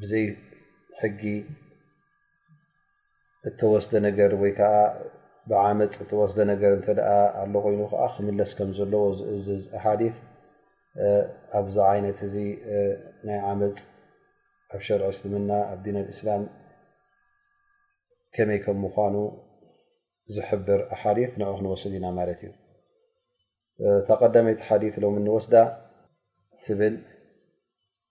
ብዘይ ሕጊ እተወስደ ነገር ወይ ከዓ ብዓመፅ እተወስደ ነገር እተ ኣሎ ኮይኑ ከዓ ክምለስ ከም ዘለዎ ዝእዝዝ ሓዲ ኣብዚ ዓይነት እዚ ናይ ዓመፅ ኣብ ሸርዒ እስልምና ኣብ ዲን ኣልእስላም ከመይ ከም ምኳኑ ዝሕብር ሓዲ ን ክንወስድ ኢና ማለት እዩ ተቀዳመይቲ ሓዲ ሎም እንወስዳ ትብል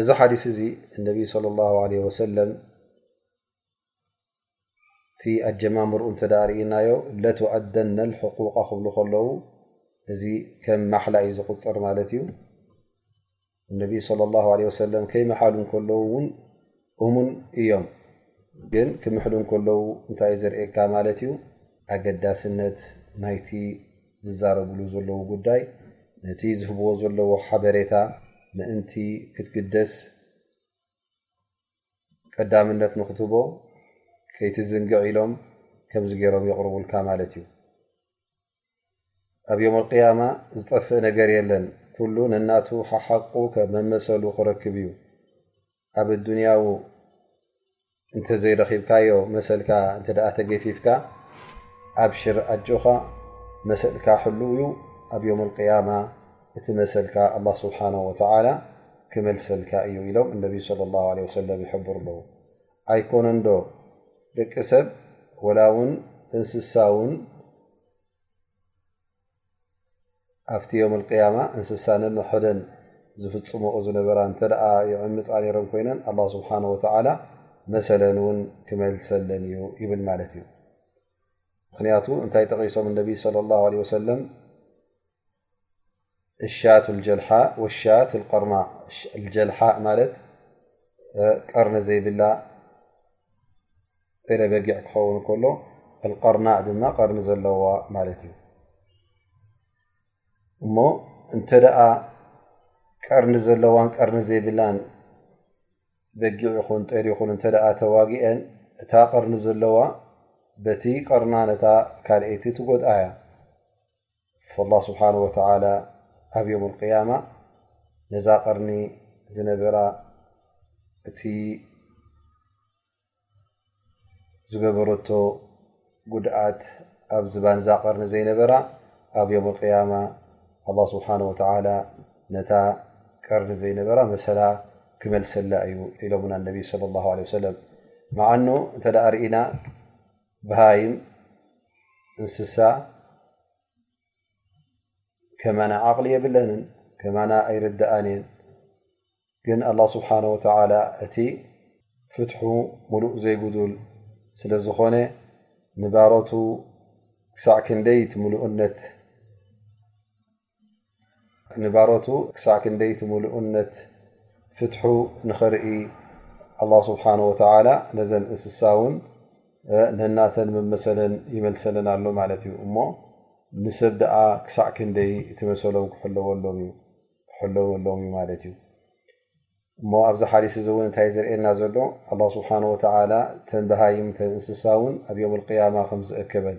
እዚ ሓዲስ እዚ እነቢ ስለ ላሁ ለ ወሰለም እቲ ኣጀማምርኡ እንተ ርእናዮ ለትኣደነ ልሕቁቃ ክብሉ ከለዉ እዚ ከም ማሓላ እዩ ዝቁፅር ማለት እዩ እነቢ ለ ላ ለ ወሰለም ከይመሓሉ ከለዉ ውን እሙን እዮም ግን ክምሕሉ እንከለዉ እንታይ ዘርእየካ ማለት እዩ ኣገዳስነት ናይቲ ዝዛረብሉ ዘለዉ ጉዳይ ነቲ ዝህብዎ ዘለዉ ሓበሬታ ምእንቲ ክትግደስ ቀዳምነት ንክትህቦ ከይትዝንግዕ ኢሎም ከምዚ ገይሮም የቕርቡልካ ማለት እዩ ኣብ ዮም ኣልቅያማ ዝጠፍእ ነገር የለን ኩሉ ነናቱ ሓሓቁ ከብ መመሰሉ ክረክብ እዩ ኣብ ኣዱንያዊ እንተዘይረኺብካዮ መሰልካ እንተ ተገፊፍካ ኣብ ሽር ኣጆኻ መሰልካ ሕል እዩ ኣብ ዮም ኣልቅያማ እቲ መሰልካ ኣላ ስብሓን ወተዓላ ክመልሰልካ እዩ ኢሎም እነቢይ ስለ ላ ለ ወሰለም ይሕብሩ ኣለዉ ኣይኮነንዶ ደቂ ሰብ ወላ ውን እንስሳ ውን ኣብቲ ዮም ኣልቅያማ እንስሳ ነንሕደን ዝፍፅሞኦ ዝነበራ እንተ ይዕምፃ ነይረን ኮይነን ኣላ ስብሓን ወተዓላ መሰለን ውን ክመልሰለን እዩ ይብል ማለት እዩ ምክንያቱ እንታይ ጠቂሶም እነቢ ለ ላ ለ ወሰለም እሻት ጀልሓ ወሻት ልቀርና ጀልሓ ማለት ቀርኒ ዘይብላ ለ በጊዕ ክኸውን ከሎ ቀርና ድማ ቀርኒ ዘለዋ ማለት እዩ እሞ እንተ ደኣ ቀርኒ ዘለዋን ቀርኒ ዘይብላን በጊዕ ይኹን ጤል ይኹን እተ ተዋጊአን እታ ቀርኒ ዘለዋ በቲ ቀርና ነታ ካልአይቲ ትጎድኣ እያ ላ ስብሓን ወተላ ኣብ ዮም ቅያማ ነዛ ቅርኒ ዝነበራ እቲ ዝገበረቶ ጉድኣት ኣብ ዝባንዛ ቅርኒ ዘይነበራ ኣብ ዮም ያማ ኣ ስብሓ ወላ ነታ ቅርኒ ዘይነበራ መሰላ ክመልሰላ እዩ ኢሎምና ነቢ ለ ላ ሰለም መዓኑ እንተ ርእና ብሃይም እንስሳ ከማና ዓቕሊ የብለንን ከማና ኣይርድኣን እየን ግን ኣላ ስብሓን ወተላ እቲ ፍትሑ ሙሉእ ዘይጉዱል ስለ ዝኾነ ንባሮቱ ክሳዕ ክንደይት ምሉእነት ንባሮቱ ክሳዕ ክንደይ እቲ ምሉእነት ፍትሑ ንኸርኢ ኣላ ስብሓን ወተዓላ ነዘን እንስሳ እውን ነናተን መመሰለን ይመልሰለን ኣሎ ማለት እዩ እሞ ንሰብ ደኣ ክሳዕ ክንደይ እቲ መሰሎም ክሕለወሎም እዩ ክሕለወሎም እዩ ማለት እዩ እሞ ኣብዚ ሓዲስ እዚ እውን እንታይ ዝርእየና ዘሎ ኣላ ስብሓን ወተዓላ ተንበሃይም ተን እንስሳ እውን ኣብ ዮም ልቅያማ ከም ዝእከበን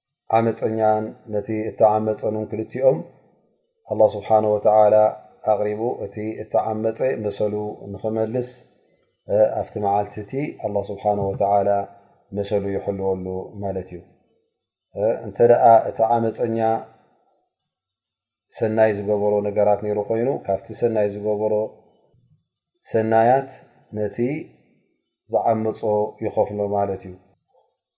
ዓመፀኛን ነቲ እተዓመፀን ን ክልቲኦም ኣላ ስብሓን ወተላ ኣቕሪቡ እቲ እተዓመፀ መሰሉ ንኽመልስ ኣብቲ መዓልቲ እቲ ኣላ ስብሓን ወተላ መሰሉ ይሕልወሉ ማለት እዩ እንተ ደኣ እቲ ዓመፀኛ ሰናይ ዝገበሮ ነገራት ነይሩ ኮይኑ ካብቲ ሰናይ ዝገበሮ ሰናያት ነቲ ዝዓመፆ ይኸፍሎ ማለት እዩ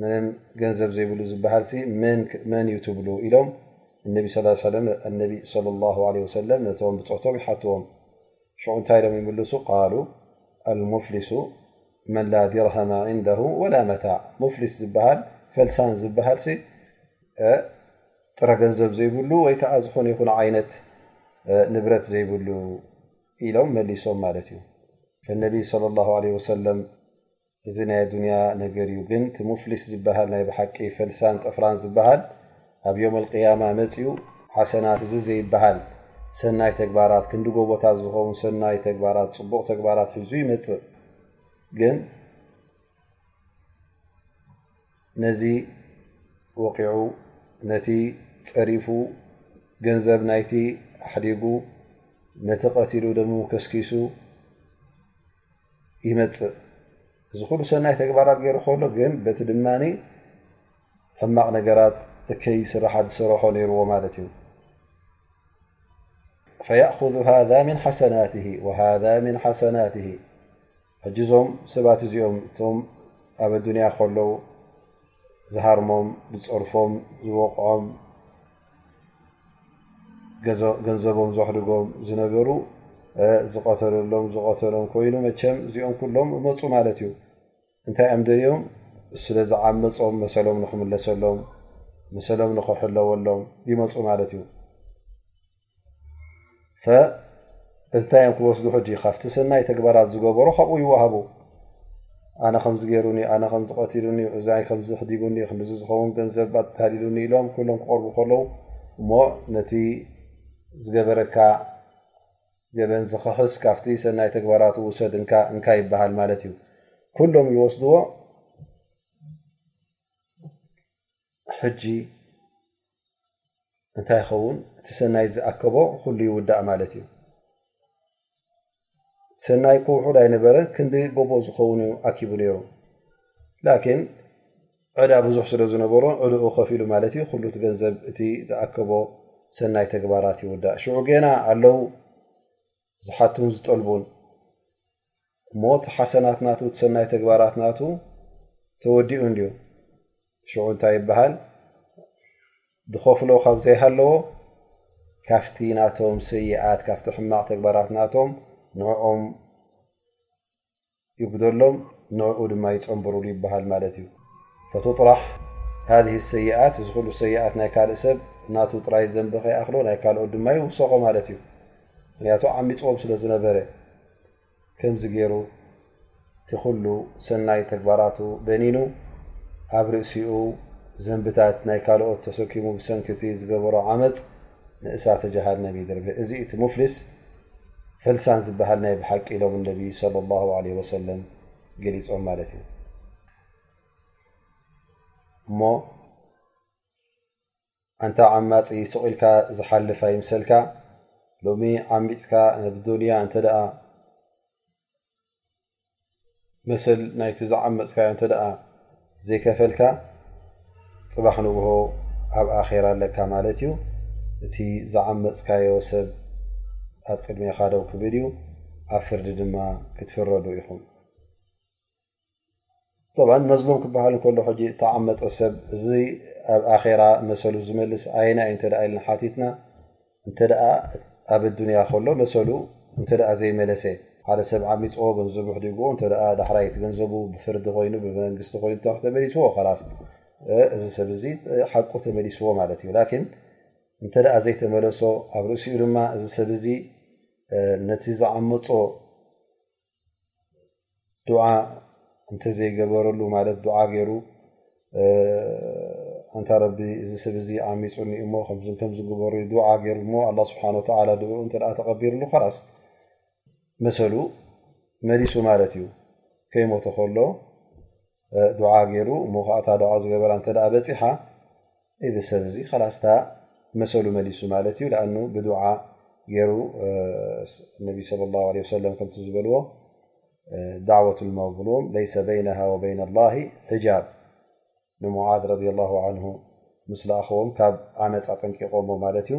ምንም ገንዘብ ዘይብሉ ዝበሃል መን እዩ ትብሉ ኢሎም እነቢ ስ ነቢ ለ ላ ለ ወሰለም ነቶም ብፆቶም ይሓትዎም ሽዑ እንታይ ኢሎም ይምልሱ ቃሉ ኣልሙፍሊሱ መን ላ ድርሃማ ዕንደ ወላ መታዕ ሙፍሊስ ዝበሃል ፈልሳን ዝበሃል ጥረ ገንዘብ ዘይብሉ ወይ ከዓ ዝኾነ ይኹን ዓይነት ንብረት ዘይብሉ ኢሎም መሊሶም ማለት እዩ ነቢ ለ ላ ለ ወሰለም እዚ ናይ ኣዱንያ ነገር እዩ ግን እቲ ሙፍሊስ ዝበሃል ናይ ብሓቂ ፈልሳን ጠፍራን ዝበሃል ኣብ ዮም ኣልቅያማ መፂኡ ሓሰናት እዚ ዘይበሃል ሰናይ ተግባራት ክንዲ ጎቦታት ዝኸውን ሰናይ ተግባራት ፅቡቕ ተግባራት ሒዙ ይመፅእ ግን ነዚ ወቂዑ ነቲ ፀሪፉ ገንዘብ ናይቲ ኣሕዲጉ ነቲ ቀቲሉ ደሙ ከስኪሱ ይመፅእ እዚ ኩሉ ሰናይ ተግባራት ገይሩ ከሎ ግን በቲ ድማ ሕማቕ ነገራት እከይ ስራሓት ዝሰረሖ ነይርዎ ማለት እዩ ፈያእኩዙ ሃذ ምን ሓሰናት ወሃ ምን ሓሰናት ሕጂ እዞም ሰባት እዚኦም እቶም ኣብ ኣዱንያ ከለዉ ዝሃርሞም ዝፀርፎም ዝወቕዖም ገንዘቦም ዘሕድጎም ዝነበሩ ዝቀተለሎም ዝቀተሎም ኮይኑ መቸም እዚኦም ኩሎም እመፁ ማለት እዩ እንታይ እዮም ደልዮም ስለ ዝዓመፆም መሰሎም ንክምለሰሎም መሰሎም ንክሕለወሎም ይመፁ ማለት እዩ። እንታይ እዮም ክወስዱ ሕጂ ካብቲ ሰናይ ተግባራት ዝገበሩ ካብኡ ይወሃቡ ኣነ ከምዚ ገይሩኒ ኣነ ከምዚ ቀትሉኒ እዚ ከምዚ ሕዲጉኒ ክምዚ ዝኸውን ገንዘብ ኣተሃሊሉኒ ኢሎም ኩሎም ክቐርቡ ከለዉ እሞ ነቲ ዝገበረካ ገበን ዝኽሕስ ካብቲ ሰናይ ተግባራት ውሰድ እካ እንካ ይበሃል ማለት እዩ ኩሎም ይወስድዎ ሕጂ እንታይ ይኸውን እቲ ሰናይ ዝኣከቦ ኩሉ ይውዳእ ማለት እዩ ሰናይ ክውሑድ ኣይነበረ ክንዲ ጎቦ ዝኸውን እዩ ኣኪቡ ነይሩ ላኪን ዕዳ ብዙሕ ስለ ዝነበሮ ዕድኡ ከፍ ኢሉ ማለት እዩ ኩሉ እቲ ገንዘብ እቲ ዝኣከቦ ሰናይ ተግባራት ይውዳእ ሽዑ ገና ኣለው ዝሓቱን ዝጠልቡን ሞት ሓሰናት ና ሰናይ ተግባራት ና ተወዲኡ ዩ ሽዑ እንታይ ይበሃል ዝኸፍሎ ካብ ዘይሃለዎ ካፍቲ ናቶም ሰይኣት ካፍቲ ሕማቕ ተግባራት ናቶም ንኦም ይጉደሎም ንዕኡ ድማ ይፀንብሩሉ ይበሃል ማለት እዩ ፈቱጥራሕ ሀዚህ ሰይኣት እዚ ኩሉ ሰይኣት ናይ ካልእ ሰብ ናቱ ጥራይ ዘንቢ ከይኣክሎ ናይ ካልኦት ድማ ይውሰቆ ማለት እዩ ምክንያቱ ዓሚፅዎም ስለ ዝነበረ ከምዚ ገይሩ እቲ ኩሉ ሰናይ ተግባራቱ በኒኑ ኣብ ርእሲኡ ዘንብታት ናይ ካልኦት ተሰኪሙ ብሰንኪቲ ዝገበሮ ዓመፅ ንእሳተ ጀሃነብ ይድርበ እዚ እቲ ሙፍሊስ ፈልሳን ዝበሃል ናይ ብሓቂ ኢሎም እነቢ ለ ላ ለ ወሰለም ገሊፆም ማለት እዩ እሞ ኣንታ ዓማፂ ስቂኢልካ ዝሓልፍ ኣይምሰልካ ሎሚ ዓሚፅካ ነብ ዱንያ እንተ መሰል ናይቲ ዝዓመፅካዮ እተ ዘይከፈልካ ፅባሕ ንግሆ ኣብ ኣራ ኣለካ ማለት እዩ እቲ ዝዓመፅካዮ ሰብ ኣብ ቅድሜ ካደው ክብል እዩ ኣብ ፍርዲ ድማ ክትፍረዱ ኢኹም መዝሉም ክበሃል ከሎ እተዓመፀ ሰብ እዚ ኣብ ኣራ መሰሉ ዝመልስ ኣየና እዩ ተ ኢልና ሓቲትና እተ ኣብ ኣዱንያ ከሎ መሰሉ እተ ዘይመለሰ ሓደ ሰብ ዓሚፅዎ ገንዘቡ ሕዲጉዎ እተ ዳሕራይ ቲ ገንዘቡ ብፍርዲ ኮይኑ ብመንግስቲ ኮይኑ ተመሊስዎ ላስ እዚ ሰብ እዚ ሓቁ ተመሊስዎ ማለት እዩ ላን እንተ ዘይተመለሶ ኣብ ርእሲኡ ድማ እዚ ሰብ እዚ ነቲ ዝዓመፆ ዱዓ እንተዘይገበረሉ ማለት ዱዓ ገይሩ ኣንታ ረቢ እዚ ሰብ እዚ ዓሚፁኒ እሞ ከምዝን ከምዝ ግበሩ ዱዓ ገይሩ እሞ ኣላ ስብሓን ወተላ ድኡ እንተ ተቐቢርሉ ኸላስ መሰሉ መሊሱ ማለት እዩ ከይሞተ ከሎ ዱዓ ገይሩ እሞ ከዓ እታ ድዓ ዝገበራ እተ በፂሓ እዚ ሰብ እዚ ላስታ መሰሉ መሊሱ ማለት እዩ ኣ ብድዓ ገይሩ ነቢ ለ ላ ለ ሰለ ከምቲ ዝበልዎ ዳዕወት ልመظሉም ለይሰ በይና ወበይና ላ ሕጃብ ንሙዓዝ ረ ን ምስ ለኣኸዎም ካብ ዓመፅ ኣጠንቂቆሞ ማለት እዩ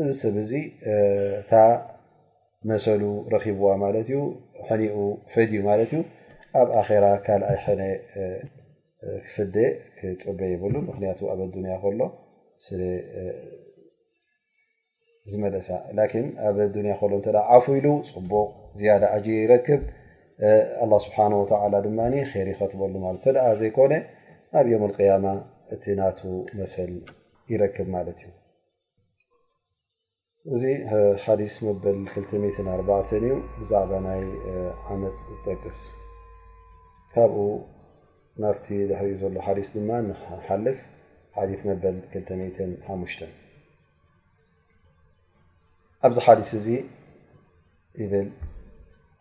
እዚ ሰብ እዚ እታ መሰሉ ረኪብዋ ማለት እዩ ሕኒኡ ፈድዩ ማለት እዩ ኣብ ኣራ ካልኣይ ሕነ ክፍደ ክፅበ የብሉ ምክንያቱ ኣብ ኣዱንያ ከሎ ዝመለሳ ላኪን ኣብ ኣዱንያ ከሎ እተ ዓፉ ኢሉ ፅቡቕ ዝያዳ ኣጅ ይረክብ ኣላ ስብሓን ወተላ ድማ ር ይኸትበሉ ማለት እተደኣ ዘይኮነ ኣብ ዮም ቅያማ እቲ ናቱ መሰል ይረክብ ማለት እዩ እዚ ሓዲስ መበል ክልተ4 እዩ ብዛዕባ ናይ ዓመፅ ዝጠቅስ ካብኡ ናፍቲ ድሕሪኡ ዘሎ ሓዲስ ድማ ንሓልፍ ሓዲ መበል ክሓሙሽተ ኣብዚ ሓዲስ እዚ ይብል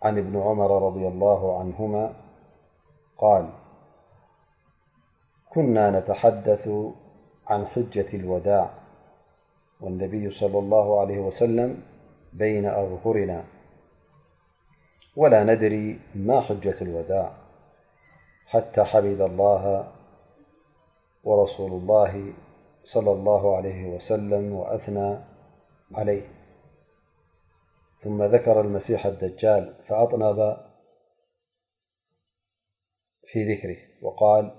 ዓን እብኒ ዑመር ረድ ላ ዓንሁማ ቃል كنا نتحدث عن حجة الوداع والنبي صلى الله عليه وسلم بين أغهرنا ولا ندري ما حجة الوداع حتى حبد الله ورسول الله - صلى الله عليه وسلم وأثنى عليه ثم ذكر المسيح الدجال فأطنب في ذكره وقال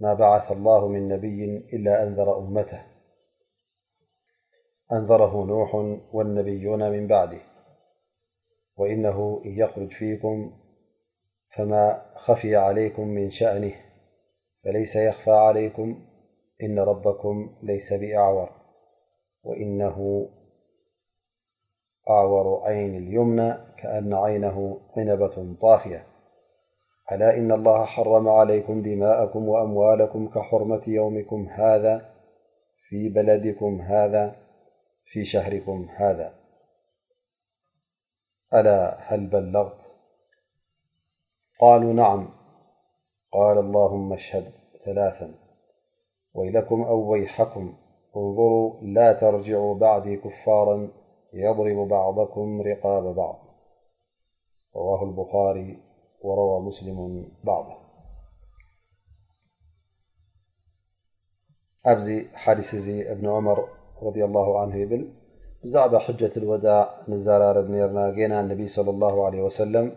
ما بعث الله من نبي إلا أنرأمته أنذره نوح والنبيون من بعده وإنه يخرج فيكم فما خفي عليكم من شأنه فليس يخفى عليكم إن ربكم ليس بأعور وإنه أعور عين اليمنى كأن عينه عنبة طافية ألا إن الله حرم عليكم دماءكم وأموالكم كحرمة يومكم هذا في شهركم هذا قالوا نعم قال اللهم اشهد ثلاثا ويلكم أو ويحكم انظروا لا ترجعا بعدي كفارا يضرب بعضكم رقاب بعض رواه البخاري وروا مسلمبعضهث بن عمر رض الله عنبعب حجة الوداع بنرناينانبي صلى الله عليه وسلم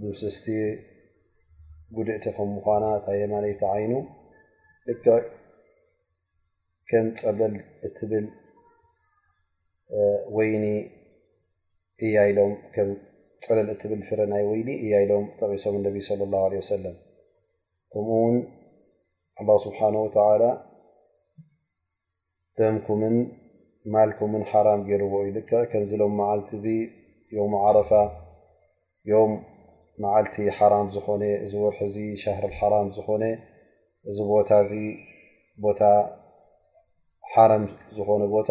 ድምስስቲ ጉድእቲ ከም ምኳና ኣየማነይቲ ዓይኑ ልክዕ ከም ፀበል እትብል ወይኒ እያ ኢሎም ከም ፀለል እትብል ፍረ ናይ ወይኒ እያ ኢሎም ጠቂሶም እነቢ ስለ ላ ለ ወሰለም ከምኡ ውን ኣላ ስብሓን ወተላ ደምኩምን ማልኩምን ሓራም ገይርዎ እዩ ልክዕ ከምዚ ሎም መዓልቲ እዚ ዮም ዓረፋ ዮም መዓልቲ ሓራም ዝኾነ እዚ ወርሒ እዚ ሻህር ሓራም ዝኾነ እዚ ቦታ እዚ ቦታ ሓረም ዝኾነ ቦታ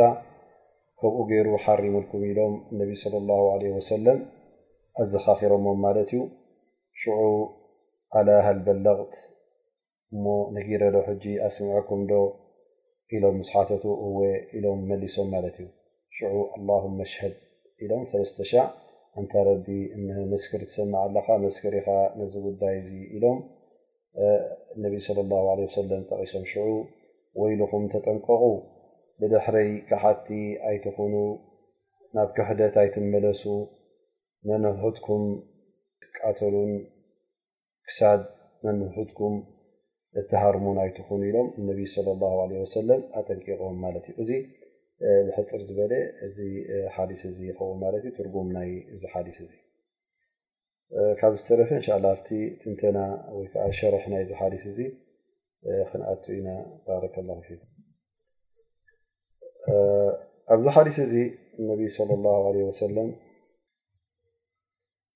ከምኡ ገይሩ ሓሪሙልኩም ኢሎም እነቢ ስለ ላሁ ዓለ ወሰለም ኣዘኻኺሮሞም ማለት እዩ ሽዑ ኣላሃልበለቕት እሞ ነጊረ ዶ ሕጂ ኣስሚዐኩም ዶ ኢሎም ምስ ሓተቱ እወ ኢሎም መሊሶም ማለት እዩ ሽዑ ኣላሁመ ሽሀድ ኢሎም ሰለስተ ሻዕ ኣንታ ረቢ እነሀ መስክር ትሰምዕ ኣለኻ መስክር ኢኻ ነዚ ጉዳይ እዚ ኢሎም ነቢ ስለ ላሁ ለ ወሰለም ጠቒሶም ሽዑ ወይልኹም ተጠንቀቑ ብድሕረይ ካሓቲ ኣይትኹኑ ናብ ክሕደት ኣይትመለሱ ነንሕትኩም ትቃተሉን ክሳድ ነንውሕትኩም እትሃርሙን ኣይትኹኑ ኢሎም እነቢ ለ ላ ለ ወሰለም ኣጠንቂቖም ማለት እዩ እዚ ብሕፅር ዝበለ እዚ ሓዲስ እዚ ይኸውን ማለት እዩ ትርጉም ናይ እዚ ሓዲስ እዚ ካብ ዝተረፈ እንሻ ላ ኣብቲ ትንተና ወይ ከዓ ሸርሒ ናይዚ ሓዲስ እዚ ክንኣቱ ኢና ባረከ ላ ፊ ኣብዚ ሓዲስ እዚ እነቢ ለ ላ ለ ወሰለም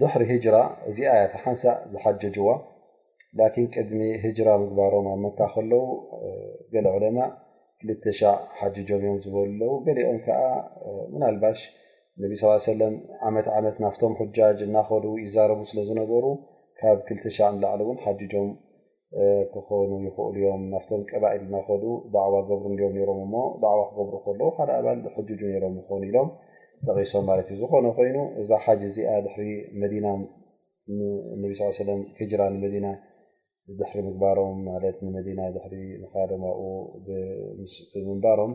ድሕሪ ሂጅራ እዚኣ እያ ሓንሳእ ዝሓጀጅዋ ላኪን ቅድሚ ሂጅራ ምግባሮም ኣብ መካ ከለዉ ገለ ዕለማ ክልተ ሻዕ ሓጅጆም እዮም ዝበሉ ኣለዉ ገሊኦም ከዓ ምናልባሽ ነቢ ስ ሰለም ዓመት ዓመት ናፍቶም ሕጃጅ እናኸዱ ይዛረቡ ስለ ዝነበሩ ካብ ክልተ ሻዕ ንላዕሊ እውን ሓጅጆም ክኾኑ ይኽእሉ ዮም ናፍቶም ቀባኢል እናኸዱ ዳዕዋ ገብሩ እንድዮም ነይሮም እሞ ዳዕዋ ክገብሩ ከለዉ ሓደ ኣባል ዝሕጅጁ ነይሮም ይኾኑ ኢሎም ጠቒሶም ማለት እዩ ዝኾነ ኮይኑ እዛ ሓጅ እዚኣ ድሕሪ መዲና ነቢ ስ ሰለም ሂጅራ ንመዲና ድሕሪ ምግባሮም ማለት ንመዲና ድሕሪ ምኻዶም ኣብኡ ብምንባሮም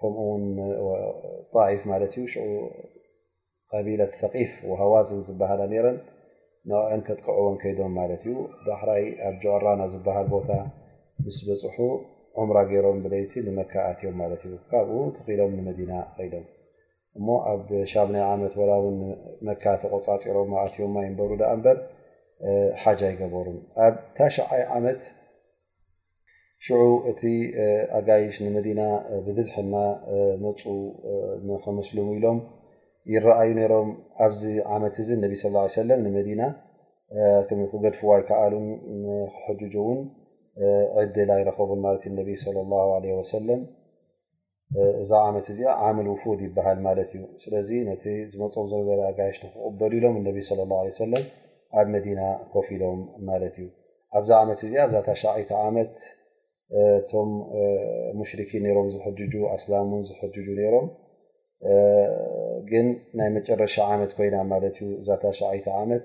ከምኡ ውን ጣፍ ማለት እዩ ሽዑ ቐቢለት ሰቂፍ ሃዋዝን ዝበሃላ ነረን ንዕዐን ከጥቅዕወን ከይዶም ማለት እዩ ዳሕራይ ኣብ ጆዕራና ዝበሃል ቦታ ምስ በፅሑ ዑምራ ገይሮም ብለይቲ ንመካ ኣትዮም ማለት እዩ ካብኡ ተኺሎም ንመዲና ከይዶም እሞ ኣብ ሻብናይ ዓመት ወላ ውን ንመካ ተቆፃፂሮም ኣትዮም ይንበሩ ዳኣ እምበር ሓጅ ኣይገበሩን ኣብ ታሽዓይ ዓመት ሽዑ እቲ ኣጋይሽ ንመዲና ብብዝሒ እና መፁ ንከመስሉሙ ኢሎም ይረኣዩ ነሮም ኣብዚ ዓመት እዚ ነቢ ስ ሰለ ንመዲና ክገድፍዋ ይከኣሉን ክሕጅ እውን ዕድል ኣይረከቡን ማለት እዩ ነቢ ለ ለ ወሰለም እዛ ዓመት እዚኣ ዓምል ውፉድ ይበሃል ማለት እዩ ስለዚ ነቲ ዝመፆም ዝነበረ ኣጋይሽ ንክቕበሉ ኢሎም እነቢ ስለ ላ ለ ሰለም ኣብ መዲና ኮፍ ኢሎም ማለት እዩ ኣብዛ ዓመት እዚኣ ኣብዛ ታሻይቲ ዓመት እቶም ሙሽርኪ ነይሮም ዝሕጅጁ ኣስላም እውን ዝሕጅጁ ነይሮም ግን ናይ መጨረሻ ዓመት ኮይና ማለት እዩ እዛ ታሻይቲ ዓመት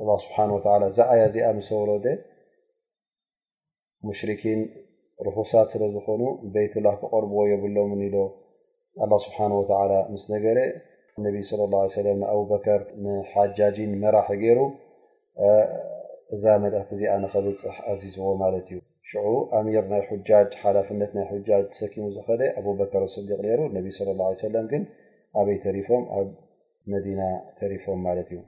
ኣላ ስብሓን ወተላ እዛ ኣያ እዚኣ ምስ ወረደ ሙሽርኪን ርኹሳት ስለ ዝኾኑ ቤይትላ ክቐርብዎ የብሎምን ኢዶ ኣላ ስብሓን ወተላ ምስ ነገረ ነቢ ስለ ላ ሰለ ንኣብበከር ንሓጃጂን መራሒ ገይሩ እዛ መልእኽቲ እዚኣ ንኸብፅሕ ኣዚዝዎ ማለት እዩ ሽዑ ኣሚር ናይ ጃጅ ሓላፍነት ናይ ጃጅ ዝሰኪሙ ዝኸደ ኣብበከር ስዲቕ ነይሩ ነቢ ስለ ላ ሰለም ግን ኣበይ ተሪፎም መዲና ተሪፎም ማለት እዩ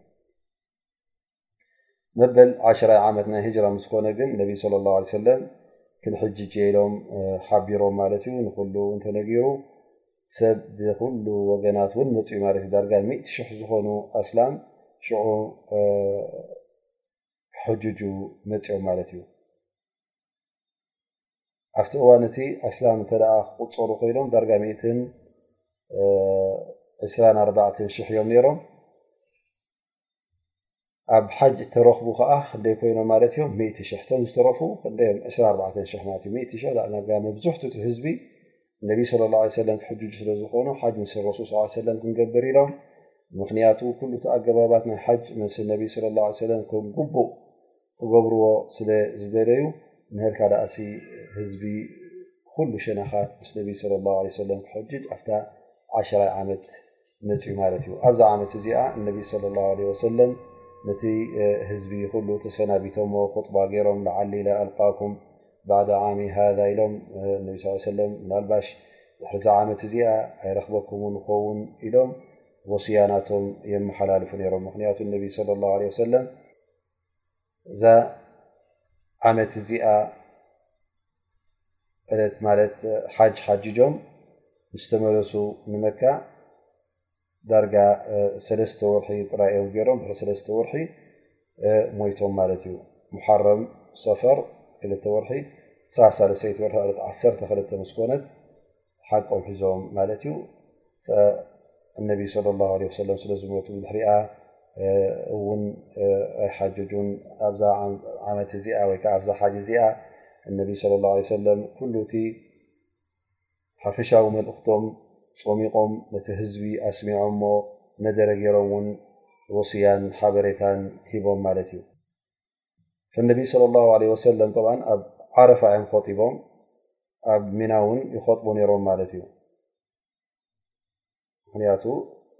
መበል ዓሽራይ ዓመት ናይ ሂጅራ ምስ ኮነ ግን ነቢ ስለ ላ ሰለም ክንሕጅጅ የኢሎም ሓቢሮም ማለት እዩ ንኩሉ እንተነጊሩ ሰብ ብኩሉ ወገናት እውን መፅኡ ማለት እዩ ዳርጋ ሚእ ሽሕ ዝኮኑ ኣስላም ሽዑ ክሕጅጁ መፅኦም ማለት እዩ ኣብቲ እዋን እቲ ኣስላም እተ ክቁፀሩ ኮይኖም ዳርጋ ሚእትን ዕስራን ኣርባዕትን ሽሕ እዮም ነይሮም ኣብ ሓጅ እተረኽቡ ከዓ ክንደይ ኮይኖም ማለት እዮም ሚእቲ ሽሕ እቶም ዝተረፉ ክንደይዮም ዕስራ ኣርባዕተ ሽሕ ማለት እዩ ሚእቲ ሽሕ ዳዕናጋ መብዝሕቱ እቲ ህዝቢ ነቢ ስለ ላ ለ ሰለም ክሕጅጁ ስለ ዝኾኑ ሓጅ ምስ ረሱል ስ ሰለም ክንገብር ኢሎም ምክንያቱ ኩሉ እቲ ኣገባባት ናይ ሓጅ ምስ ነቢ ስለ ላ ሰለም ከም ጉቡእ ክገብርዎ ስለ ዝደለዩ ምህርካ ደኣሲ ህዝቢ ኩሉ ሸነኻት ምስ ነቢ ስለ ላ ለ ሰለም ክሕጅጅ ኣብታ ዓሽራይ ዓመት መፅኡ ማለት እዩ ኣብዚ ዓመት እዚኣ እነቢ ስለ ላ ለ ወሰለም ነቲ ህዝቢ ኩሉ ተሰናቢቶሞ ክጥባ ገይሮም ንዓሊ ላ ኣልቃኩም ባዕደ ዓሚ ሃዛ ኢሎም እነቢ ስ ሰለም ናልባሽ ድሕርዚ ዓመት እዚኣ ኣይረክበኩም ንኸውን ኢሎም ወስያናቶም የመሓላልፉ ነይሮም ምክንያቱ እነቢ ስለ ላ ለ ወሰለም እዛ ዓመት እዚኣ ዕለት ማለት ሓጅ ሓጅጆም ምስ ተመለሱ ንመካ ዳርጋ ሰለስተ ወርሒ ጥራይ እዮም ገይሮም ድሕሪ ሰለስተ ወርሒ ሞይቶም ማለት እዩ ሙሓረም ሰፈር ክልተ ወርሒ ክሳዕ ሳለሰይቲ ወርሒ ዕለት ዓሰርተ ክልተ ምስ ኮነት ሓቆም ሒዞም ማለት እዩ ነቢ صለ ላ ለ ሰለም ስለ ዝሞቱ ብድሕሪኣ እውን ኣይሓጀጁን ኣብዛ ዓመት እዚኣ ወይከዓ ኣብዛ ሓጅ እዚኣ እነቢ ስለ ላ ለ ሰለም ኩሉ እቲ ሓፈሻዊ መልእኽቶም ፀሚቖም ነቲ ህዝቢ ኣስሚዖም ሞ መደረ ገይሮም እውን ወስያን ሓበሬታን ሂቦም ማለት እዩ ነቢ صለ ላ ለ ወሰለ ብ ዓረፋ እዮም ኸጢቦም ኣብ ሚና ውን ይኸጥቡ ነሮም ማለት እዩ ምክንያቱ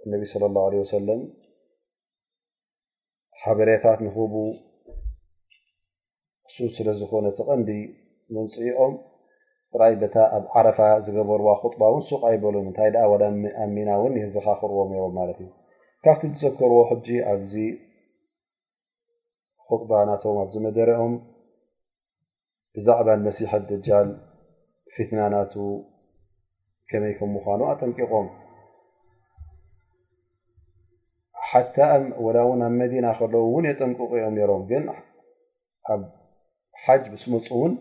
እነቢ صለ ላه ለ ወሰለም ሓበሬታት ንኽቡ እሱ ስለ ዝኾነ ተቐንዲ መንፅኦም ጥራይ በታ ኣብ ዓረፋ ዝገበርዋ ክጥባ ውን ሱቅ ኣይበሉን እንታይ ኣ ወ ኣብ ሚና ውን የዘኻኽርዎም ነሮም ማለት እዩ ካብቲ ዝዘከርዎ ሕጂ ኣብዚ ኹጥባ ናቶም ኣብዚ መደረኦም ብዛዕባ መሲሐ ደጃል ፊትና ናቱ ከመይ ከም ምኳኑ ኣጠንቂቖም ሓታ ወላ እውን ኣብ መዲና ከለዉ እውን የጠንቅቑ እዮም ነሮም ግን ኣብ ሓጅ ምስ መፁ እውን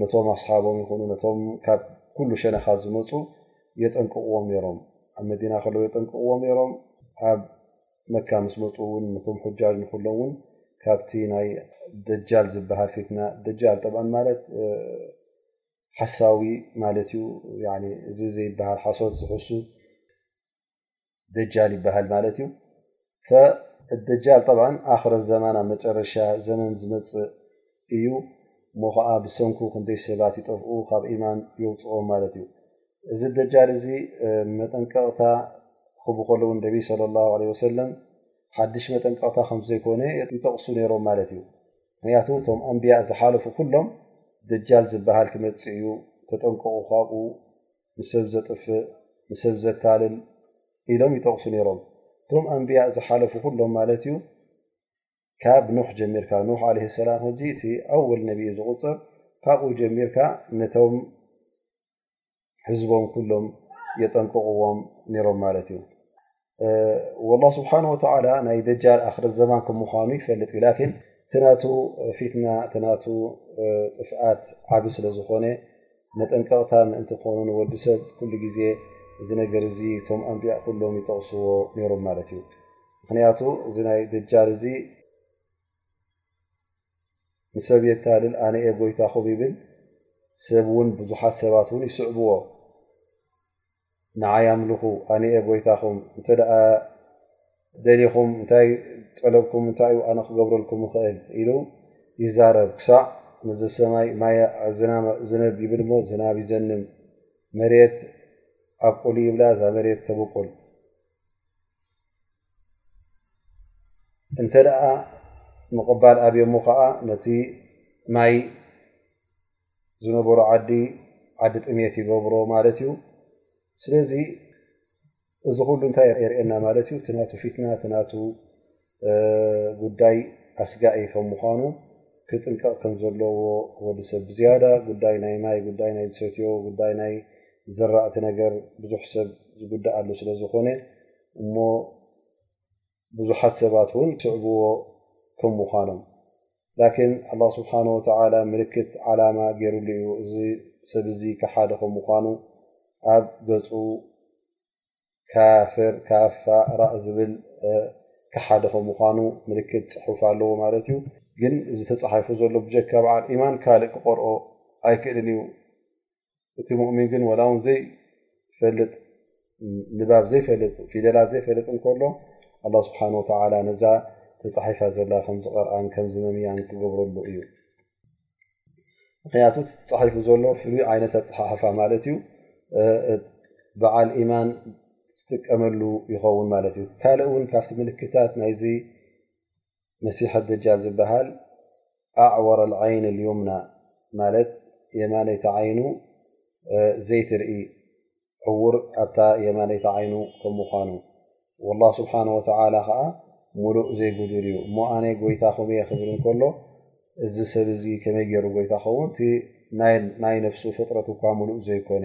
ነቶም ኣስሓቦም ይኹኑ ነቶም ካብ ኩሉ ሸነኻት ዝመፁ የጠንቅቕዎም ነይሮም ኣብ መዲና ከለዉ የጠንቅቕዎም ነይሮም ኣብ መካ ምስ መፁ እውን ነቶም ሑጃጅ ንኩሎም እውን ካብቲ ናይ ደጃል ዝበሃል ፊትና ደጃል ጠብ ማለት ሓሳዊ ማለት እዩ እዚ ዘይበሃል ሓሶት ዝሕሱ ደጃል ይበሃል ማለት እዩ ደጃል ብ ኣክረ ዘማን ኣብ መጨረሻ ዘመን ዝመፅእ እዩ እሞ ከዓ ብሰንኩ ክንደይ ሰባት ይጠፍኡ ካብ ኢማን የውፅኦም ማለት እዩ እዚ ደጃል እዚ መጠንቀቕታ ክቡ ከለዉ ነቢ ለ ላ ለ ወሰለም ሓድሽ መጠንቀቕታ ከምዘይኮነ ይጠቕሱ ነይሮም ማለት እዩ ምክንያቱ እቶም ኣንቢያ ዝሓለፉ ኩሎም ደጃል ዝበሃል ክመፅ እዩ ተጠንቀቑ ካብኡ ንሰብ ዘጥፍእ ንሰብ ዘታልል ኢሎም ይጠቕሱ ነይሮም እቶም ኣንብያ ዝሓለፉ ኩሎም ማለት እዩ ካብ ኖሕ ጀሚርካ ኖ ለ ሰላም ሕጂ እቲ ኣወል ነብዩ ዝቁፅር ካብኡ ጀሚርካ ነቶም ህዝቦም ኩሎም የጠንቅቕዎም ነይሮም ማለት እዩ ላ ስብሓን ወተላ ናይ ደጃል ኣክሪ ዘማን ከም ምኳኑ ይፈልጥ እዩ ላን እቲ ና ፊትና እ ና ጥፍኣት ዓብ ስለዝኮነ መጠንቀቕታ ምእንቲ ክኮኑ ንወዲ ሰብ ኩሉ ግዜ እዚ ነገር እዚ ቶም ኣንቢያ ኩሎም ይጠቕስዎ ነይሮም ማለት እዩ ምክንያቱ እዚ ናይ ደጃል እዚ ንሰብ የታልል ኣነኤ ጎይታኹም ይብል ሰብ ውን ብዙሓት ሰባት ውን ይስዕብዎ ንዓይ ኣምልኹ ኣነ'የ ጎይታኹም፣ እንተ ደሊኹም እንታይ ጠለብኩም እንታይ'ዩ ኣነ ክገብረልኩም እኽእል ኢሉ ይዛረብ ክሳዕ ምዚ ሰማይ ማይ ዝናም ዝነብ ይብል እሞ ዝናብ ይዘንም መሬት ኣብቁሊ ይብላ እዛ መሬት ተብቁል እንተ ምቕባል ኣብዮሞ ከኣ ነቲ ማይ ዝነበሮ ዓዲ ዓዲ ጥሜት ይገብሮ ማለት እዩ ስለዚ እዚ ኩሉ እንታይ የርእየና ማለት እዩ እቲ ናቱ ፊትና እቲ ናቱ ጉዳይ ኣስጋኢ ከም ምኳኑ ክጥንቀቕ ከም ዘለዎ ወዲ ሰብ ብዝያዳ ጉዳይ ናይ ማይ ጉዳይ ናይ ዝሰትዮ ጉዳይ ናይ ዘራእቲ ነገር ብዙሕ ሰብ ዝጉዳኣሉ ስለ ዝኾነ እሞ ብዙሓት ሰባት ውን ይስዕብዎ ከም ምዃኖም ላኪን ኣላ ስብሓን ወተላ ምልክት ዓላማ ገይርሉ እዩ እዚ ሰብ እዚ ከሓደ ከም ምዃኑ ኣብ ገፁ ካፍር ካፋራ ዝብል ከሓደ ከም ምዃኑ ምልክት ፅሑፍ ኣለዎ ማለት እዩ ግን እዚ ተፃሒፉ ዘሎ ብጀካ በዓል ኢማን ካልእ ክቀርኦ ኣይክእልን እዩ እቲ ሙእሚን ግን ወላ ውን ዘይፈልጥ ንባብ ዘይፈልጥ ፊደላት ዘይፈልጥ እንከሎ ኣላ ስብሓን ወተላ ነዛ ተፃሒፋ ዘላ ከምዝቐርኣን ከም ዝመምያን ክገብረሉ እዩ ምክንያቱ ተፃሒፉ ዘሎ ፍሉይ ዓይነት ኣፀሓሕፋ ማለት እዩ በዓል ኢማን ዝጥቀመሉ ይኸውን ማለት እዩ ካልእ እውን ካብቲ ምልክታት ናይዚ መሲሕ ኣደጃል ዝበሃል ኣዕወረ ዓይን ልዩምና ማለት የማነይቲ ዓይኑ ዘይትርኢ ዕውር ኣብታ የማነይቲ ዓይኑ ከም ምኳኑ ላ ስብሓ ወተላ ከዓ ሙሉእ ዘይጉዱል እዩ እሞ ኣነ ጎይታ ኹም እየ ክብል እንከሎ እዚ ሰብ እዚ ከመይ ገይሩ ጎይታ ኸውን ናይ ነፍሱ ፍጥረት እኳ ሙሉእ ዘይኮነ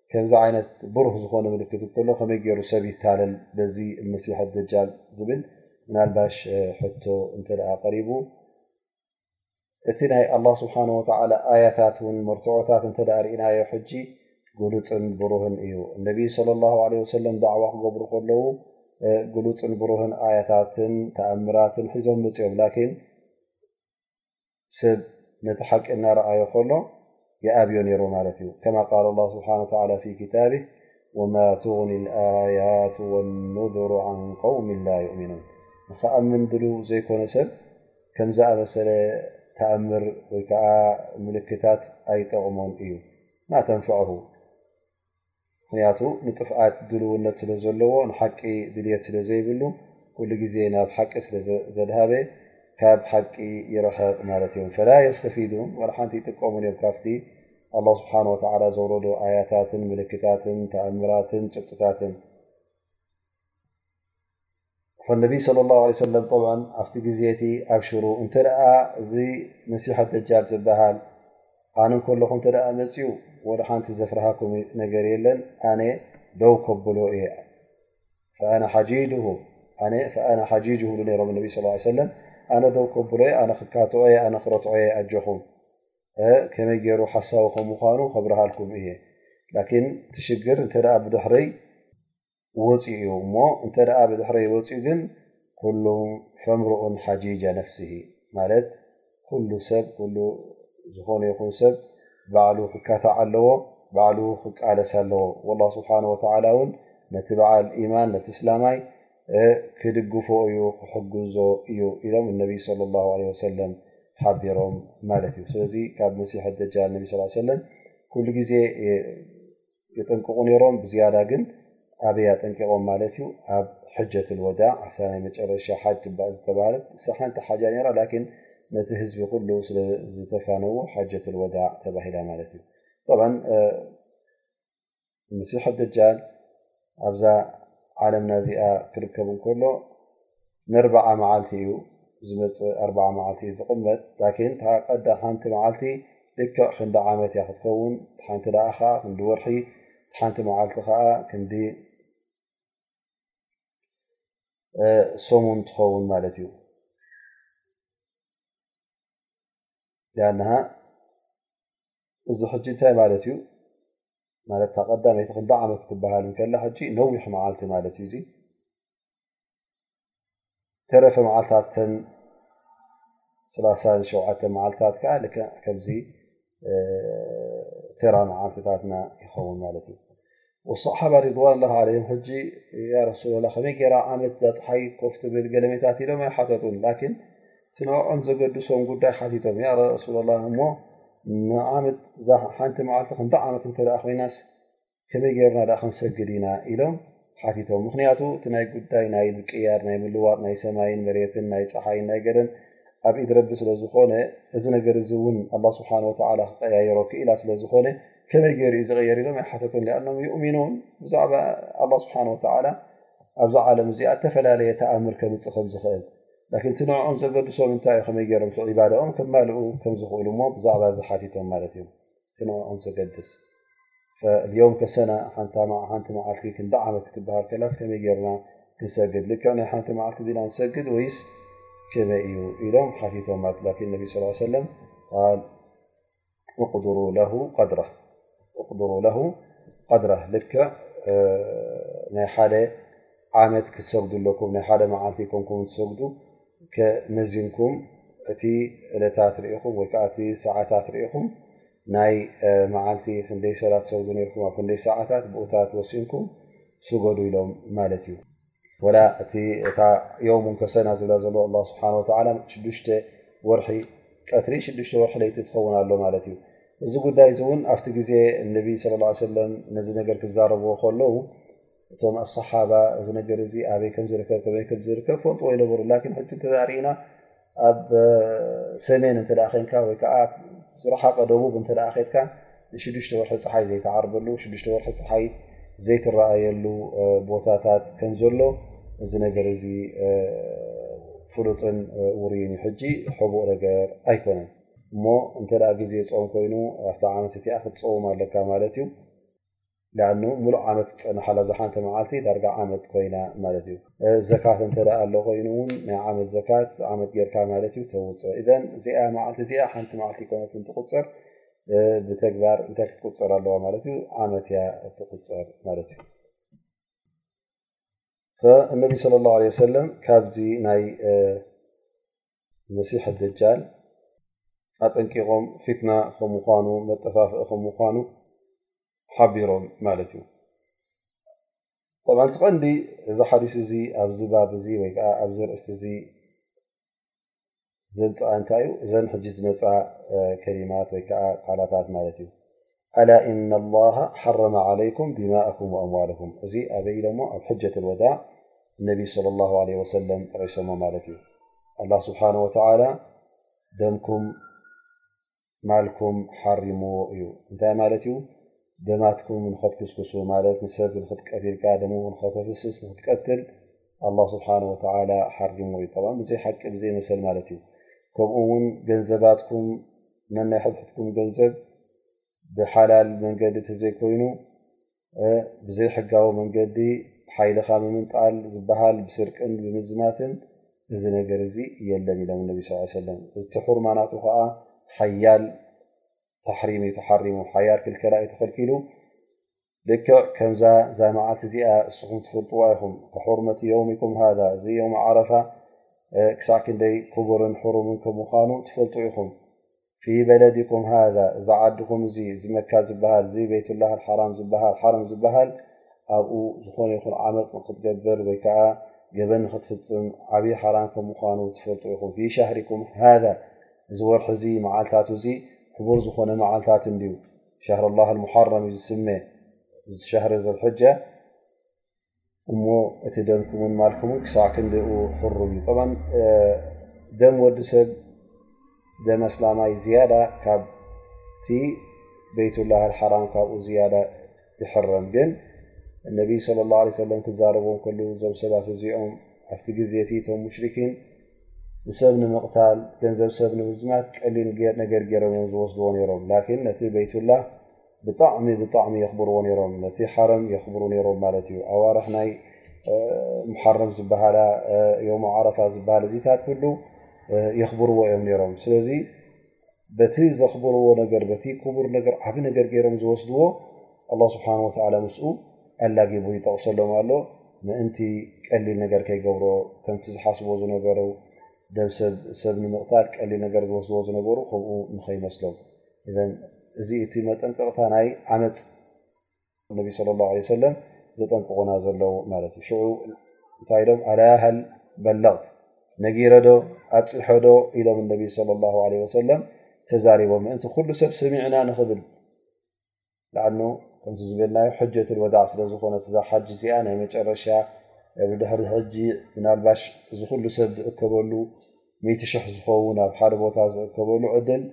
ከምዚ ዓይነት ብሩህ ዝኾነ ምልክት እንተሎ ከመይ ገይሩ ሰብ ይታለል በዚ መሲሕ ኣደጃል ዝብል ምናልባሽ ሕቶ እንተ ቀሪቡ እቲ ናይ ኣላ ስብሓን ወተላ ኣያታት ውን መርትዖታት እንተ ርእናዮ ሕጂ ግሉፅን ብሩህን እዩ እነቢይ ስለ ላ ለ ወሰለም ዳዕዋ ክገብሩ ከለዉ ግሉፅን ብሩህን ኣያታትን ተኣምራትን ሒዞም መፅኦም ላኪን ሰብ ነቲ ሓቂ እናረኣዮ ከሎ ይኣብዮ ነይሮ ማለት እዩ ከማ ቃል ላ ስብሓ ላ ፊ ክታብ ወማ ትغኒ ኣያት ወኑድሩ ን قውም ላ ዩእሚኑን ንክኣምን ድሉ ዘይኮነ ሰብ ከምዝኣመሰለ ተኣምር ወይከዓ ምልክታት ኣይጠቕሞን እዩ ማተንፍዐሁ ምክንያቱ ንጥፍኣት ድልውነት ስለዘለዎ ንሓቂ ድልየት ስለዘይብሉ ኩሉ ግዜ ናብ ሓቂ ስለዘድሃበ ካብ ሓቂ ይርሕቕ ማለት እዮም ፈላ የስተፊዱን ዋላ ሓንቲ ይጥቀሙን እዮም ካብቲ ኣላ ስብሓን ወተላ ዘውረዶ ኣያታትን ምልክታትን ተእምራትን ጭብጥታትን ነቢ ص ه ኣብቲ ግዜ እቲ ኣብሽሩ እተ እዚ መሲሐ ደጃል ዝበሃል ኣነ ከለኹ እተ መፅኡ ወደ ሓንቲ ዘፍርሃኩም ነገር የለን ኣነ ደው ከብሎ እየ ኣነ ሓጅ ዝብሉ ሮም ነ ስ ሰለ ኣነ ደው ከብሎ እየ ኣነ ክካት እየ ኣነ ክረትዖ እየ ኣጆኹም ከመይ ገይሩ ሓሳዊ ከም ምኳኑ ከብርሃልኩም እየ ን ትሽግር እተ ብድሕረይ ወፅኡ እዩ እሞ እንተ ብድሕረ ወፅኡ ግን ኩሉ ፈምርኡን ሓጂጃ ነፍሲ ማለት ኩሉ ሰብ ሉ ዝኾነ ይኹን ሰብ ባዕሉ ክካታዕ ኣለዎ ባዕሉ ክቃለስ ኣለዎ ላ ስብሓ ወላ እውን ነቲ በዓል ኢማን ነቲ እስላማይ ክድግፎ እዩ ክሕግዞ እዩ ኢሎም እነቢይ ለ ላ ለ ወሰለም ሓቢሮም ማለት እዩ ስለዚ ካብ መሲሐ ደጃል ነቢ ስ ሰለም ኩሉ ግዜ የጠንቅቑ ነሮም ብዝያዳ ግን ኣበይ ኣጠንቂቖም ማለት እዩ ኣብ ሕጀት ልወዳዕ ኣብታ ናይ መጨረሻ ሓጅ ባ ዝተባሃለት እሳ ሓንቲ ሓጃ ነራ ላኪን ነቲ ህዝቢ ኩሉ ስለዝተፋነዎ ሓጀት ልወዳዕ ተባሂላ ማለት እዩ ጠብ መሲሕ ኣደጃል ኣብዛ ዓለምና እዚኣ ክርከብ እንከሎ ንርብዓ መዓልቲ እዩ ዝመፅ ኣርብዓ መዓልቲ እዩ ዝቕመጥ ላኪን እታ ቀዳ ሓንቲ መዓልቲ ልክዕ ክንዲ ዓመት እያ ክትከውን እቲ ሓንቲ ደኣ ከዓ ክንዲ ወርሒ እቲ ሓንቲ መዓልቲ ከዓ ክንዲ ሰሙን ትኸውን ማለት እዩ ሊኣንሃ እዚ ሕጂ እንታይ ማለት እዩ ማለት እታ ቀዳመይቲ ክንዲ ዓመት ክበሃል እንከላ ሕጂ ነዊሕ መዓልቲ ማለት እዩ እዚ ተረፈ መዓልታት ተን ሰላሳን ሸውዓተ መዓልትታት ከዓ ልክ ከምዚ ተራ መዓልትታትና ይኸውን ማለት እዩ صሓባ ርضዋን ላ ለይም ሕጂ ረሱላ ላ ከመይ ገራ ዓመት ዛፀሓይ ኮፍ ትብል ገለሜታት ኢሎም ኣይሓተቱን ላኪን ስንኦም ዘገድሶም ጉዳይ ሓቲቶም ያ ረሱላ ላ እሞ ንዓመት ሓንቲ መዓልቲ ክንደ ዓመት እተ ኮይናስ ከመይ ገርና ኣ ክንሰግድ ኢና ኢሎም ሓቲቶም ምክንያቱ እቲ ናይ ጉዳይ ናይ ቅያር ናይ ምልዋጥ ናይ ሰማይን መሬትን ናይ ፀሓይን ናይ ገደን ኣብ ኢድረቢ ስለዝኾነ እዚ ነገር እዚ እውን ኣላ ስብሓን ወተላ ክቀያየሮ ክኢላ ስለዝኾነ ከመይ ገይሩ እዩ ዝቕየር ኢሎም ኣይሓተቱን ኣኖም ይእሚኑን ብዛዕባ ኣላ ስብሓን ወተላ ኣብዛ ዓለም እዚኣ እተፈላለየ ተኣምር ከምፅ ከም ዝኽእል ላን እቲ ንዕኦም ዘገድሶም እንታይ እዩ ከመይ ገይሮም እቲ ዒባዳኦም ከማልኡ ከም ዝኽእሉ እሞ ብዛዕባ እዚ ሓቲቶም ማለት እዮም እቲ ንዕኦም ዘገድስ ልዮም ከሰና ሓንቲ ሓንቲ መዓልቲ ክንዲ ዓመት ክትበሃል ከላስ ከመይ ገይርና ክንሰግድ ልክዕ ናይ ሓንቲ መዓልቲ ዚና ንሰግድ ወይስ ከመይ እዩ ኢሎም ሓቲቶም ማለት ላን ነቢ ስ ሰለም እቅድሩ ለሁ ቀድረህ ልክዕ ናይ ሓደ ዓመት ክትሰግዱ ኣለኩም ናይ ሓደ መዓልቲ ኮንኩም ትሰግዱ መዚንኩም እቲ እለታት ርኢኹም ወይከዓ እቲ ሰዓታት ርኢኹም ናይ መዓልቲ ክንደይ ሰላት ትሰግዱ ነርኩም ኣብ ክንደይ ሰዓታት ብኡታት ወሲንኩም ስገዱ ኢሎም ማለት እዩ። ወላ እቲ እታ ዮሙን ከሰና ዝብላ ዘሎ ኣላ ስብሓን ወተላ ሽዱሽተ ወርሒ ቀትሪ ሽዱሽተ ወርሒ ለይቲ ትኸውን ኣሎ ማለት እዩ እዚ ጉዳይ እዚ እውን ኣብቲ ግዜ እነቢ ስለ ላ ሰለም ነዚ ነገር ክዛረብዎ ከለዉ እቶም ኣሰሓባ እዚ ነገር እዚ ኣበይ ከምዝርከብ ከመይ ከምዝርከብ ፈልጥዎ ይነበሩ ላኪን ሕጂ እንተዛርእና ኣብ ሰሜን እተ ኮንካ ወይከዓ ዝረሓቀ ደቡብ እተ ከድካ ንሽዱሽተ ወርሒ ፀሓይ ዘይተዓርበሉ ሽዱሽተ ወርሒ ፀሓይ ዘይትረኣየሉ ቦታታት ከምዘሎ እዚ ነገር እዚ ፍሉጥን ውሩይን ዩ ሕጂ ሕቡእ ነገር ኣይኮነን እሞ እንተ ግዜ ፆም ኮይኑ ኣብቲ ዓመት እቲኣ ክትፀውም ኣለካ ማለት እዩ ሊኣኑ ሙሉእ ዓመት ዝፀናሓላ ዝሓንቲ መዓልቲ ዳርጋ ዓመት ኮይና ማለት እዩ ዘካት እንተ ኣሎ ኮይኑ ውን ናይ ዓመት ዘካት ዓመት ጌርካ ማለት እዩ ተውፅ እዘ እዚኣ መዓልቲ እዚኣ ሓንቲ መዓልቲ ይኮነት እንትቁፅር ብተግባር እንታይ ክትቁፅር ኣለዋ ማለት እዩ ዓመት እያ እትቁፅር ማለት እዩ እነቢ ስለ ላ ለ ሰለም ካብዚ ናይ መሲሕ ደጃል ኣጠንቂቖም ፊትና ከም ምኳኑ መጠፋፍኢ ከም ምኳኑ ሓቢሮም ማለት እዩ ብ ቲ ቀንዲ እዚ ሓዲስ እዚ ኣብዚ ባብ እዚ ወይከዓ ኣብዚ ርእስቲ እዚ ዘምፅኣ እንታይ እዩ እዘን ሕጂ ዝመፃ ከሊማት ወይከዓ ቃላታት ማለት እዩ ኣላ እና ላሃ ሓረመ ዓለይኩም ድማእኩም ወኣምዋልኩም እዚ ኣበይ ኢሎሞ ኣብ ሕጀት ወዳዕ ነቢ ስለ ላ ለ ወሰለም ጠቂሶሞ ማለት እዩ ኣላ ስብሓን ወተዓላ ደምኩም ማልኩም ሓሪምዎ እዩ እንታይ ማለት እዩ ደማትኩም ንኸትክስክሱ ማለት ንሰብ ንክትቀትልካ ደም ንኸተፍስስ ንክትቀትል ኣላ ስብሓን ወተላ ሓሪምዎ እዩ ብ ብዘይ ሓቂ ብዘይ መሰል ማለት እዩ ከምኡ ውን ገንዘባትኩም ነናይ ሕድሕድኩም ገንዘብ ብሓላል መንገዲ ተዘይኮይኑ ብዘይሕጋዊ መንገዲ ሓይልኻ ምምንጣል ዝበሃል ብስርቅን ብምዝማትን እዚ ነገር እዚ የለን ኢሎም ነቢ ስ ሰለም እቲ ሕርማ ናቱ ከዓ ሓያል ታሕሪም እዩ ተሓሪሙ ሓያል ክልከላ እዩ ተኸልኪሉ ልክዕ ከምዛ እዛ መዓልቲ እዚኣ እስኹም ትፍልጥዋ ኢኹም ሕርመቲ ዮውሚኩም ሃዛ እዚ ዮም ዓረፋ ክሳዕ ክንደይ ክቡርን ሕሩምን ከም ምዃኑ ትፈልጡ ኢኹም ፊ በለዲኩም ሃዛ እዚ ዓድኹም እዚ እዚ መካ ዝበሃል እዚ በይቱላህ ኣልሓራም ዝበሃል ሓረም ዝበሃል ኣብኡ ዝኾነ ይኹን ዓመጽ ንኽትገብር ወይ ከኣ ገበን ንኽትፍጽም ዓብዪ ሓራም ከም ምዃኑ ትፈልጡ ኢኹም ፊ ሻህሪኩም ሃዛ እዚ ወርሒ እዚ መዓልታቱ እዚ ክቡር ዝኾነ መዓልታት እንድዩ ሻህርላህ ኣልሙሓረም እዩ ዝስመ ሻህሪ ዙልሕጃ እሞ እቲ ደምኩምን ማልኩምን ክሳዕ ክንድኡ ሕሩም እዩ። ጠብዓ ደም ወዲ ሰብ ደም ኣስላማይ ዝያዳ ካብቲ ቤይትላህ ኣልሓራም ካብኡ ዝያዳ ይሕረም ግን እነቢይ ስለ ላ ለ ሰለም ክዛረቦም ከሉ እዞም ሰባት እዚኦም ኣብቲ ግዜ እቲ እቶም ሙሽርኪን ንሰብ ንምቕታል ገንዘብ ሰብ ንምዝማት ቀሊል ነገር ገይሮም እዮም ዝወስድዎ ነይሮም ላኪን ነቲ ቤይትላህ ብጣዕሚ ብጣዕሚ የኽብርዎ ነይሮም ነቲ ሓረም የኽብሩ ነይሮም ማለት እዩ ኣዋርሕ ናይ ሙሓረም ዝበሃላ ዮሞ ዓረፋ ዝበሃል እዚታት ኩሉ የኽብርዎ እዮም ነይሮም ስለዚ በቲ ዘኽብርዎ ነገር በቲ ክቡር ነገር ዓብ ነገር ገይሮም ዝወስድዎ ኣላ ስብሓን ወተዓላ ምስኡ ኣላጊቡ ይጠቕሰሎም ኣሎ ምእንቲ ቀሊል ነገር ከይገብሮ ከምቲ ዝሓስቦ ዝነበሩ ደም ሰብ ሰብ ንምቕታል ቀሊል ነገር ዝወስድዎ ዝነበሩ ከምኡ ንኸይመስሎም እዚ እቲ መጠንቀቕታ ናይ ዓመፅ ነቢ صለ ላه ለ ሰለም ዘጠንቅቑና ዘለዉ ማለት እዩ ሽዑ እንታይ ኢሎም ኣላያሃል በለቕት ነጊረ ዶ ኣብፅሐ ዶ ኢሎም ነቢ ለ ላ ለ ወሰለም ተዛሪቦም ምእንቲ ኩሉ ሰብ ሰሚዕና ንኽብል ላኣኑ ከምቲ ዝበልናዮ ሕጀት ወዳዕ ስለ ዝኾነ እዛ ሓጅ እዚኣ ናይ መጨረሻ ብድሕሪ ሕጂ ምናልባሽ እዚ ኩሉ ሰብ ዝእከበሉ ሚእቲ ሽሕ ዝኸውን ኣብ ሓደ ቦታ ዝእከበሉ ዕድል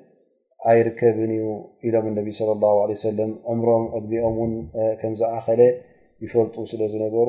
ኣይርከብን እዩ ኢሎም እነቢ ስለ ላሁ ለ ሰለም ዕምሮም ዕድሚኦም እውን ከም ዝኣኸለ ይፈልጡ ስለ ዝነበሩ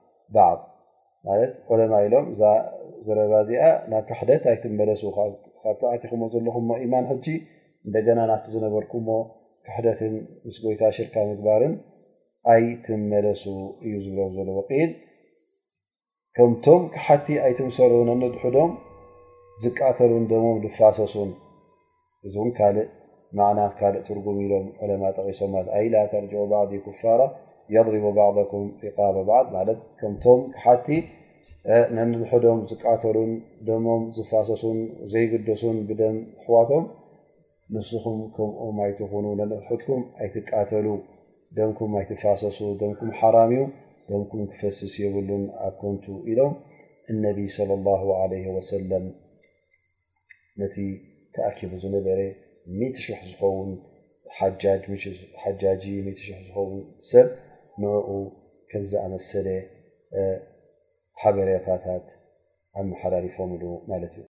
ባዕድ ማለት ዑለማ ኢሎም እዛ ዘረባ እዚኣ ናብ ክሕደት ኣይትመለሱ ካብቲ ኣቲኹሞ ዘለኹሞ ኢማን ሕጂ እንደገና ናብቲ ዝነበርኩሞ ክሕደትን ምስ ጎይታ ሽርካ ምግባርን ኣይትመለሱ እዩ ዝብሎም ዘሎ ወቂል ከምቶም ክሓቲ ኣይትምሰሉ ነንድሕዶም ዝቃተሉን ደሞም ዝፋሰሱን እዚ ውን ካልእ ማዕናን ካልእ ትርጉም ኢሎም ዑለማ ጠቒሶም ማለት ኣይ ላ ተርጅዑ ባዕዲ ኩፋራ የድሪቡ ባዕኩም ሪቃበ ባዕድ ማለት ከምቶም ክሓቲ ነንሕዶም ዝቃተሉን ደሞም ዝፋሰሱን ዘይግደሱን ብደም ኣሕዋቶም ንስኹም ከምኦም ኣይትኹኑ ነንሕድኩም ኣይትቃተሉ ደምኩም ኣይትፋሰሱ ደምኩም ሓራም እዩ ደምኩም ክፈስስ የብሉን ኣብ ኮንቱ ኢሎም እነቢይ ለ ላ ለ ወሰለም ነቲ ተኣኪቡ ዝነበረ ሚእቲ ሽሕ ዝኸውን ሓጃጅ፣ ሓጃጂ፣ ሚእቲ ሽሕ ዝኸውን ሰብ ንዕኡ ከም ዝኣመሰለ ሓበሬታታት ኣመሓላሊፎምሉ ማለት እዩ።